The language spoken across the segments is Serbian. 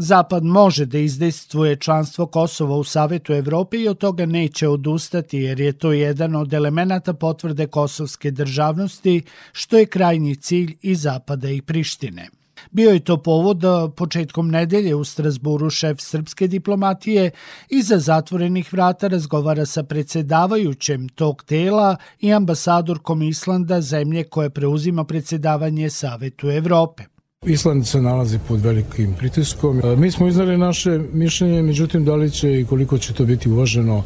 Zapad može da izdejstvuje članstvo Kosova u Savetu Evrope i od toga neće odustati jer je to jedan od elemenata potvrde kosovske državnosti što je krajnji cilj i Zapada i Prištine. Bio je to povod da početkom nedelje u Strasburu šef srpske diplomatije iza zatvorenih vrata razgovara sa predsedavajućem tog tela i ambasadorkom Islanda, zemlje koje preuzima predsedavanje Savetu Evrope. Island se nalazi pod velikim pritiskom. E, mi smo iznali naše mišljenje, međutim da li će i koliko će to biti uvaženo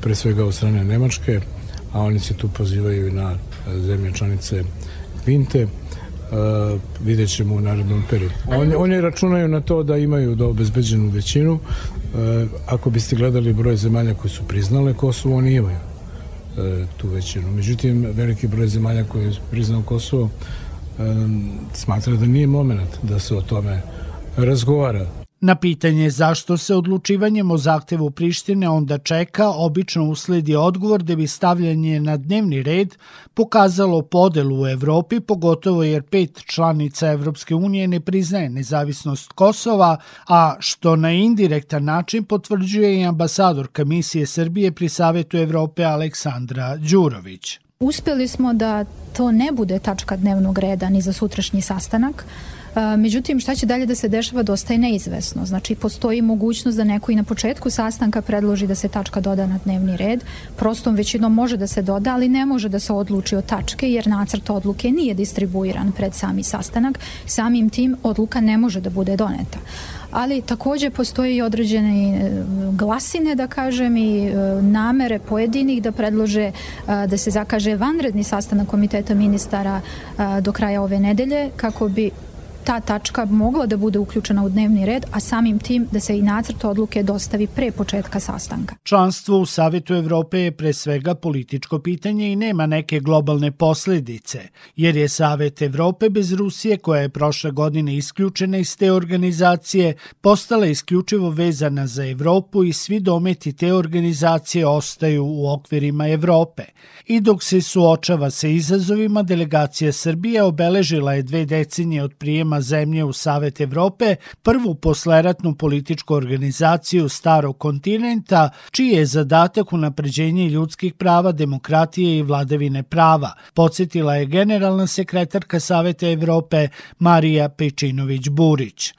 pre svega od strane Nemačke, a oni se tu pozivaju na zemlje članice Vinte, uh, vidjet ćemo u narednom periodu. Oni, oni računaju na to da imaju da obezbeđenu većinu. Ako biste gledali broj zemalja koji su priznale Kosovo, oni imaju tu većinu. Međutim, veliki broj zemalja koji je priznao Kosovo smatra da nije moment da se o tome razgovara. Na pitanje zašto se odlučivanjem o zahtevu Prištine onda čeka, obično usledi odgovor da bi stavljanje na dnevni red pokazalo podelu u Evropi, pogotovo jer pet članica Evropske unije ne priznaje nezavisnost Kosova, a što na indirektan način potvrđuje i ambasador Komisije Srbije pri Savetu Evrope Aleksandra Đurović. Uspeli smo da to ne bude tačka dnevnog reda ni za sutrašnji sastanak, Međutim, šta će dalje da se dešava dosta je neizvesno. Znači, postoji mogućnost da neko i na početku sastanka predloži da se tačka doda na dnevni red. Prostom većinom može da se doda, ali ne može da se odluči o tačke, jer nacrt odluke nije distribuiran pred sami sastanak. Samim tim odluka ne može da bude doneta ali takođe postoje i određene e, glasine, da kažem, i e, namere pojedinih da predlože e, da se zakaže vanredni sastanak komiteta ministara do kraja ove nedelje kako bi ta tačka mogla da bude uključena u dnevni red, a samim tim da se i nacrt odluke dostavi pre početka sastanka. Članstvo u Savetu Evrope je pre svega političko pitanje i nema neke globalne posledice, jer je Savet Evrope bez Rusije, koja je prošle godine isključena iz te organizacije, postala isključivo vezana za Evropu i svi dometi te organizacije ostaju u okvirima Evrope. I dok se suočava sa izazovima, delegacija Srbije obeležila je dve decenije od prijema zemlje u Savet Evrope, prvu posleratnu političku organizaciju starog kontinenta, čiji je zadatak unapređenje ljudskih prava, demokratije i vladavine prava, podsjetila je generalna sekretarka Saveta Evrope Marija Pečinović-Burić.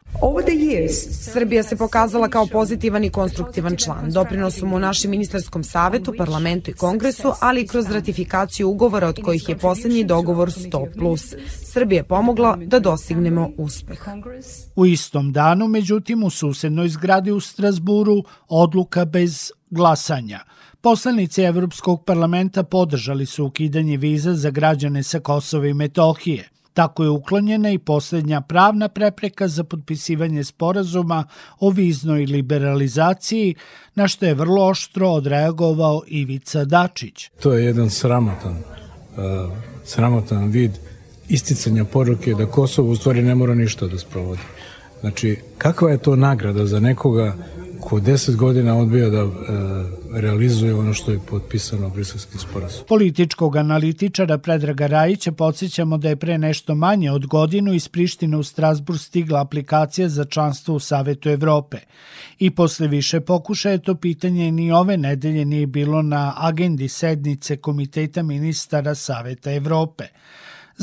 Srbija se pokazala kao pozitivan i konstruktivan član. Doprinosom u našem ministarskom savetu, parlamentu i kongresu, ali i kroz ratifikaciju ugovora od kojih je poslednji dogovor 100+. Srbija je pomogla da dostignemo uspeh. U istom danu, međutim, u susednoj zgradi u Strasburu odluka bez glasanja. Poslanici Evropskog parlamenta podržali su ukidanje viza za građane sa Kosova i Metohije – Tako je uklonjena i poslednja pravna prepreka za potpisivanje sporazuma o viznoj liberalizaciji, na što je vrlo oštro odreagovao Ivica Dačić. To je jedan sramotan, uh, sramotan vid isticanja poruke da Kosovo u stvari ne mora ništa da sprovodi. Znači, kakva je to nagrada za nekoga ko 10 godina odbija da e, realizuje ono što je potpisano u briselskim sporazum. Političkog analitičara Predraga Rajića podsjećamo da je pre nešto manje od godinu iz Prištine u Strasburg stigla aplikacija za članstvo u Savetu Evrope. I posle više pokušaja to pitanje ni ove nedelje nije bilo na agendi sednice Komiteta ministara Saveta Evrope.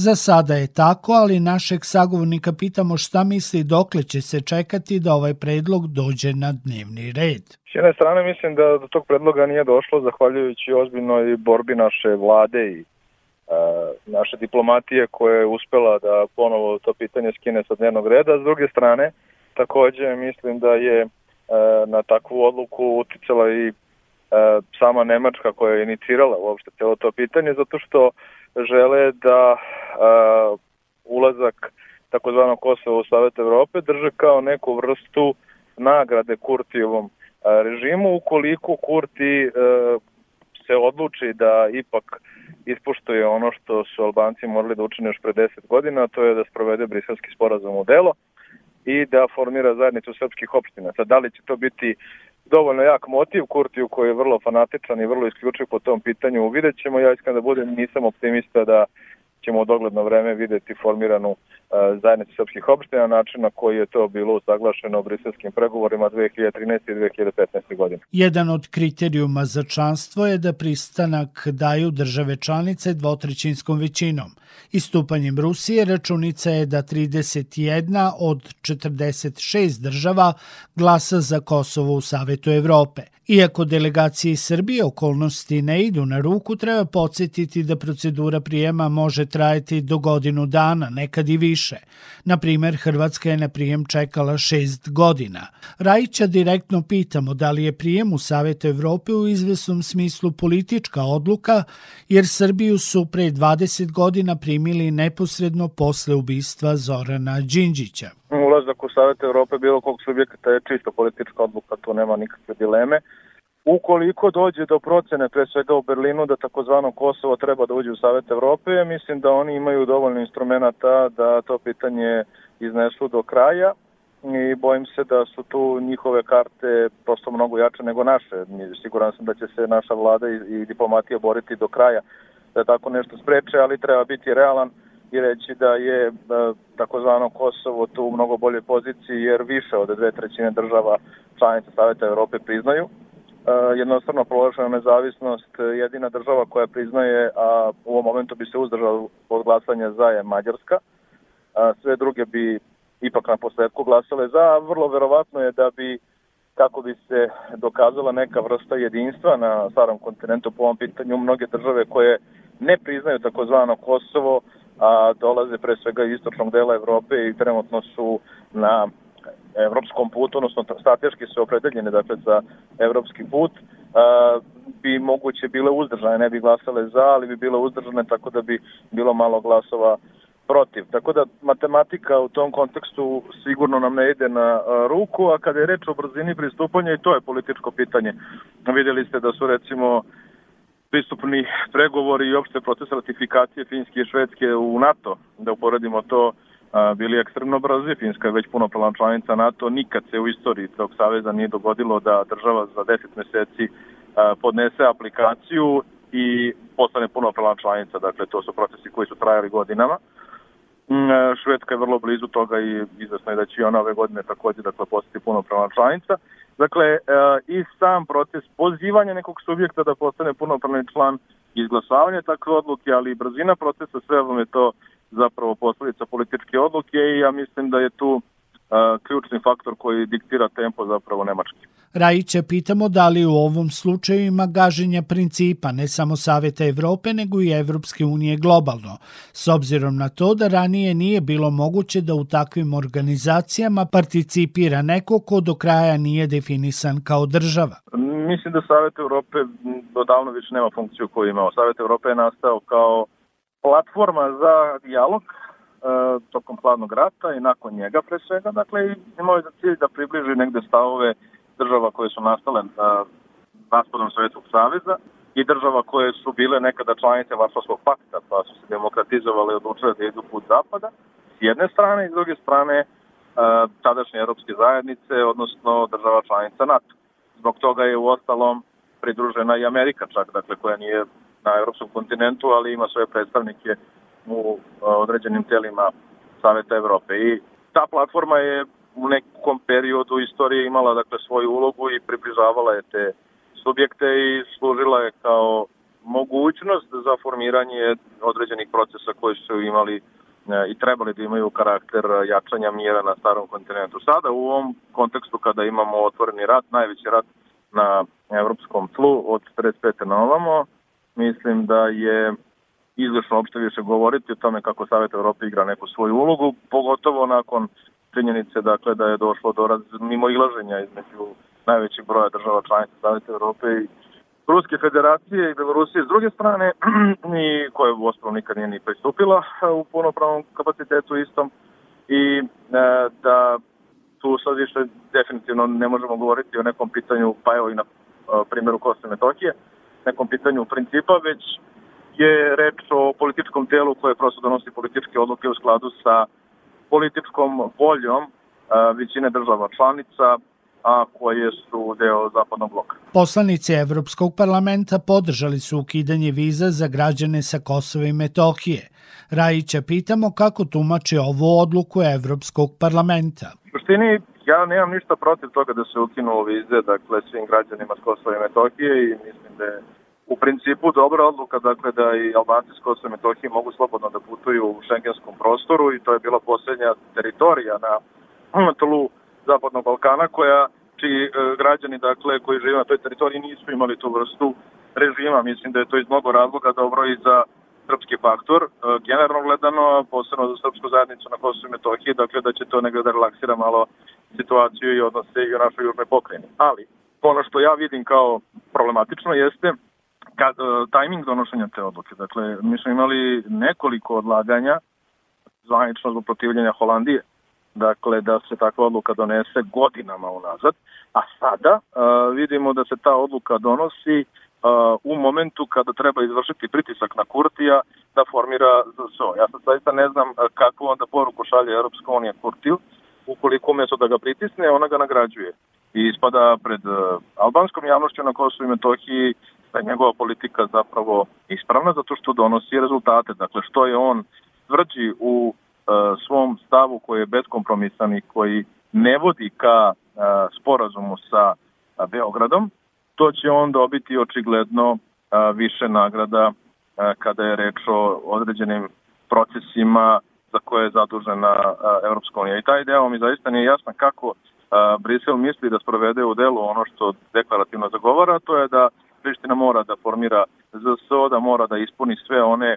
Za sada je tako, ali našeg sagovornika pitamo šta misli dokle će se čekati da ovaj predlog dođe na dnevni red. S jedne strane mislim da do tog predloga nije došlo zahvaljujući ozbiljnoj borbi naše vlade i naše diplomatije koja je uspela da ponovo to pitanje skine sa dnevnog reda. S druge strane, takođe mislim da je na takvu odluku uticala i sama Nemačka koja je inicirala uopšte celo to pitanje, zato što žele da uh, ulazak takozvanog Kosova u Savet Evrope drže kao neku vrstu nagrade Kurtijevom režimu ukoliko Kurti uh, se odluči da ipak ispoštuje ono što su Albanci morali da učine još pre 10 godina, to je da sprovede briselski sporazum u delo i da formira zajednicu srpskih opština. Sad, da li će to biti dovoljno jak motiv Kurtiju koji je vrlo fanatičan i vrlo isključiv po tom pitanju. Uvidjet ćemo, ja iskreno da budem, nisam optimista da ćemo u dogledno vreme videti formiranu zajednice srpskih opština, način na koji je to bilo usaglašeno briselskim pregovorima 2013. i 2015. godine. Jedan od kriterijuma za članstvo je da pristanak daju države članice dvotrećinskom većinom. Istupanjem Rusije računica je da 31 od 46 država glasa za Kosovo u Savetu Evrope. Iako delegacije iz Srbije okolnosti ne idu na ruku, treba podsjetiti da procedura prijema može trajati do godinu dana, nekad i više. Na primer, Hrvatska je na prijem čekala šest godina. Rajića direktno pitamo da li je prijem u Savet Evrope u izvesnom smislu politička odluka, jer Srbiju su pre 20 godina primili neposredno posle ubistva Zorana Đinđića. Ulazak u Savet Evrope bilo kog subjekata je čisto politička odluka, tu nema nikakve dileme. Ukoliko dođe do procene, pre svega u Berlinu, da takozvano Kosovo treba da uđe u Savet Evrope, mislim da oni imaju dovoljno instrumenta da to pitanje iznesu do kraja i bojim se da su tu njihove karte prosto mnogo jače nego naše. Siguran sam da će se naša vlada i, diplomatija boriti do kraja da tako nešto spreče, ali treba biti realan i reći da je da, takozvano Kosovo tu u mnogo boljoj poziciji jer više od dve trećine država članica Saveta Evrope priznaju jednostavno proglašena nezavisnost jedina država koja priznaje, a u ovom momentu bi se uzdržala od glasanja za je Mađarska. A sve druge bi ipak na posledku glasale za. Vrlo verovatno je da bi kako bi se dokazala neka vrsta jedinstva na starom kontinentu po ovom pitanju mnoge države koje ne priznaju takozvano Kosovo, a dolaze pre svega iz istočnog dela Evrope i trenutno su na evropskom putu, odnosno strateški su opredeljene dakle, za evropski put, a, bi moguće bile uzdržane, ne bi glasale za, ali bi bile uzdržane tako da bi bilo malo glasova protiv. Tako da matematika u tom kontekstu sigurno nam ne ide na ruku, a kada je reč o brzini pristupanja i to je političko pitanje. Videli ste da su recimo pristupni pregovori i opšte proces ratifikacije Finjske i Švedske u NATO, da uporedimo to, bili ekstremno brzi. Finska je već punopravna članica NATO. Nikad se u istoriji tog saveza nije dogodilo da država za 10 meseci podnese aplikaciju i postane punopravna članica. Dakle, to su procesi koji su trajali godinama. Mm, Švedska je vrlo blizu toga i izvesno je da će i ona ove godine takođe dakle, postati punopravna članica. Dakle, i sam proces pozivanja nekog subjekta da postane punopravni član izglasavanje takve odluke, ali i brzina procesa, sve vam je to zapravo posledica političke odluke i ja mislim da je tu uh, ključni faktor koji diktira tempo zapravo Nemački. Rajića pitamo da li u ovom slučaju ima gaženja principa ne samo Saveta Evrope nego i Evropske unije globalno, s obzirom na to da ranije nije bilo moguće da u takvim organizacijama participira neko ko do kraja nije definisan kao država. Mislim da Savet Evrope odavno više nema funkciju koju imao. Savet Evrope je nastao kao platforma za dijalog e, tokom hladnog rata i nakon njega pre svega, dakle imao je za cilj da približi negde stavove država koje su nastale raspadom Sovjetskog saveza i država koje su bile nekada članice Varsovskog pakta, pa su se demokratizovali i odlučile da idu put zapada, s jedne strane i s druge strane e, tadašnje evropske zajednice, odnosno država članica NATO. Zbog toga je u ostalom pridružena i Amerika čak, dakle koja nije na evropskom kontinentu, ali ima svoje predstavnike u određenim telima Saveta Evrope. I ta platforma je u nekom periodu istorije imala dakle svoju ulogu i približavala je te subjekte i služila je kao mogućnost za formiranje određenih procesa koji su imali e, i trebali da imaju karakter jačanja mira na starom kontinentu. Sada u ovom kontekstu kada imamo otvoreni rat, najveći rat na evropskom tlu od 45. na ovamo, mislim da je izvršno opšte više govoriti o tome kako Savet Evrope igra neku svoju ulogu, pogotovo nakon činjenice dakle, da je došlo do raz, mimo ilaženja između najvećeg broja država članica Saveta Evrope i Ruske federacije i Belorusije s druge strane, i koje u osnovu nikad nije ni pristupila u punopravnom kapacitetu istom. I e, da tu sad više definitivno ne možemo govoriti o nekom pitanju, pa evo i na e, primjeru Kosova Metohije, nekom pitanju principa, već je reč o političkom telu koje prosto donosi političke odluke u skladu sa političkom voljom većine država članica, a koje su deo zapadnog bloka. Poslanici Evropskog parlamenta podržali su ukidanje viza za građane sa Kosova i Metohije. Rajića pitamo kako tumači ovu odluku Evropskog parlamenta. U suštini, ja nemam ništa protiv toga da se ukinu vize, dakle, svim građanima s Kosova i Metohije i mislim da je u principu dobra odluka, dakle, da i Albanci s Kosova i Metohije mogu slobodno da putuju u šengenskom prostoru i to je bila poslednja teritorija na tlu Zapadnog Balkana koja čiji e, građani dakle koji žive na toj teritoriji nisu imali tu vrstu režima. Mislim da je to iz mnogo razloga dobro i za srpski faktor, e, generalno gledano, posebno za srpsku zajednicu na Kosovo i Metohiji, dakle da će to negde da relaksira malo situaciju i odnose i u našoj južnoj pokrajini. Ali, ono što ja vidim kao problematično jeste kad, uh, tajming donošenja te odluke. Dakle, mi smo imali nekoliko odlaganja zvanično zbog protivljenja Holandije dakle da se takva odluka donese godinama unazad, a sada uh, vidimo da se ta odluka donosi u momentu kada treba izvršiti pritisak na Kurtija da formira ZSO. Ja sad zaista ne znam kakvu onda poruku šalje Europska unija Kurtiju, ukoliko umesto da ga pritisne, ona ga nagrađuje. I ispada pred uh, albanskom javnošću na Kosovo i Metohiji da je njegova politika zapravo ispravna zato što donosi rezultate. Dakle, što je on tvrđi u E, svom stavu koji je beskompromisan i koji ne vodi ka e, sporazumu sa e, Beogradom, to će on dobiti očigledno više nagrada kada je reč o određenim procesima za koje je zadužena Evropska unija. I taj deo mi zaista nije jasno kako Brisel misli da sprovede u delu ono što deklarativno zagovara, to je da Priština mora da formira ZSO, da mora da ispuni sve one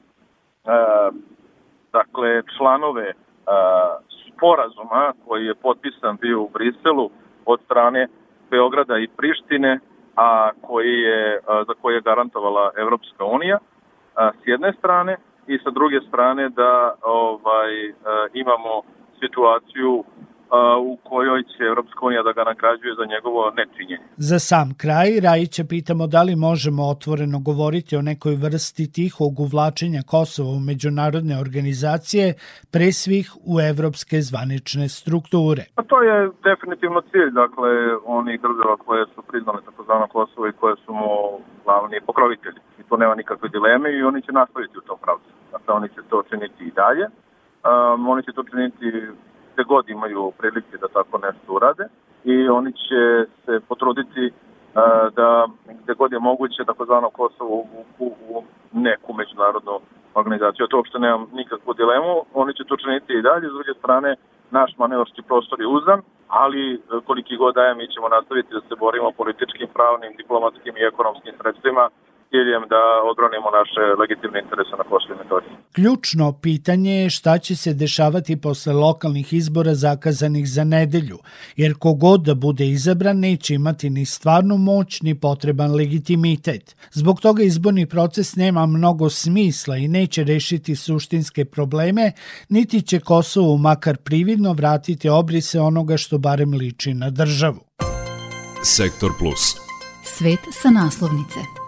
dakle, članove a, sporazuma koji je potpisan bio u Briselu od strane Beograda i Prištine, a koji je, za koje je garantovala Evropska unija a, s jedne strane i sa druge strane da ovaj imamo situaciju u kojoj će Evropska unija da ga nagrađuje za njegovo nečinjenje. Za sam kraj, Rajića pitamo da li možemo otvoreno govoriti o nekoj vrsti tihog uvlačenja Kosova u međunarodne organizacije, pre svih u evropske zvanične strukture. Pa to je definitivno cilj, dakle, onih država koje su priznale takozvano Kosovo i koje su mu glavni pokrovitelji. I to nema nikakve dileme i oni će nastaviti u tom pravcu. Dakle, oni će to činiti i dalje. Um, oni će to činiti gde god imaju prilike da tako nešto urade i oni će se potruditi uh, da gde god je moguće takozvano Kosovo u, u, u neku međunarodnu organizaciju. To uopšte nemam nikakvu dilemu. Oni će to činiti i dalje. S druge strane, naš manevarski prostor je uzan, ali e, koliki god daje mi ćemo nastaviti da se borimo političkim, pravnim, diplomatskim i ekonomskim sredstvima ciljem da odbranimo naše legitimne interese na Kosovo i Metohiji. Ključno pitanje je šta će se dešavati posle lokalnih izbora zakazanih za nedelju, jer kogod da bude izabran neće imati ni stvarnu moć ni potreban legitimitet. Zbog toga izborni proces nema mnogo smisla i neće rešiti suštinske probleme, niti će Kosovo makar prividno vratiti obrise onoga što barem liči na državu. Sektor Plus. Svet sa naslovnice.